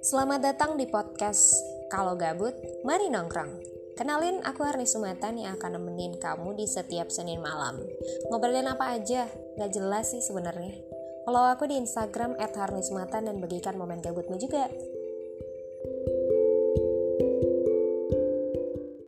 Selamat datang di podcast Kalau Gabut, Mari Nongkrong. Kenalin, aku Arni Sumatan yang akan nemenin kamu di setiap Senin malam. Ngobrolin apa aja? Gak jelas sih sebenarnya. Follow aku di Instagram @harnisumatan dan bagikan momen gabutmu juga.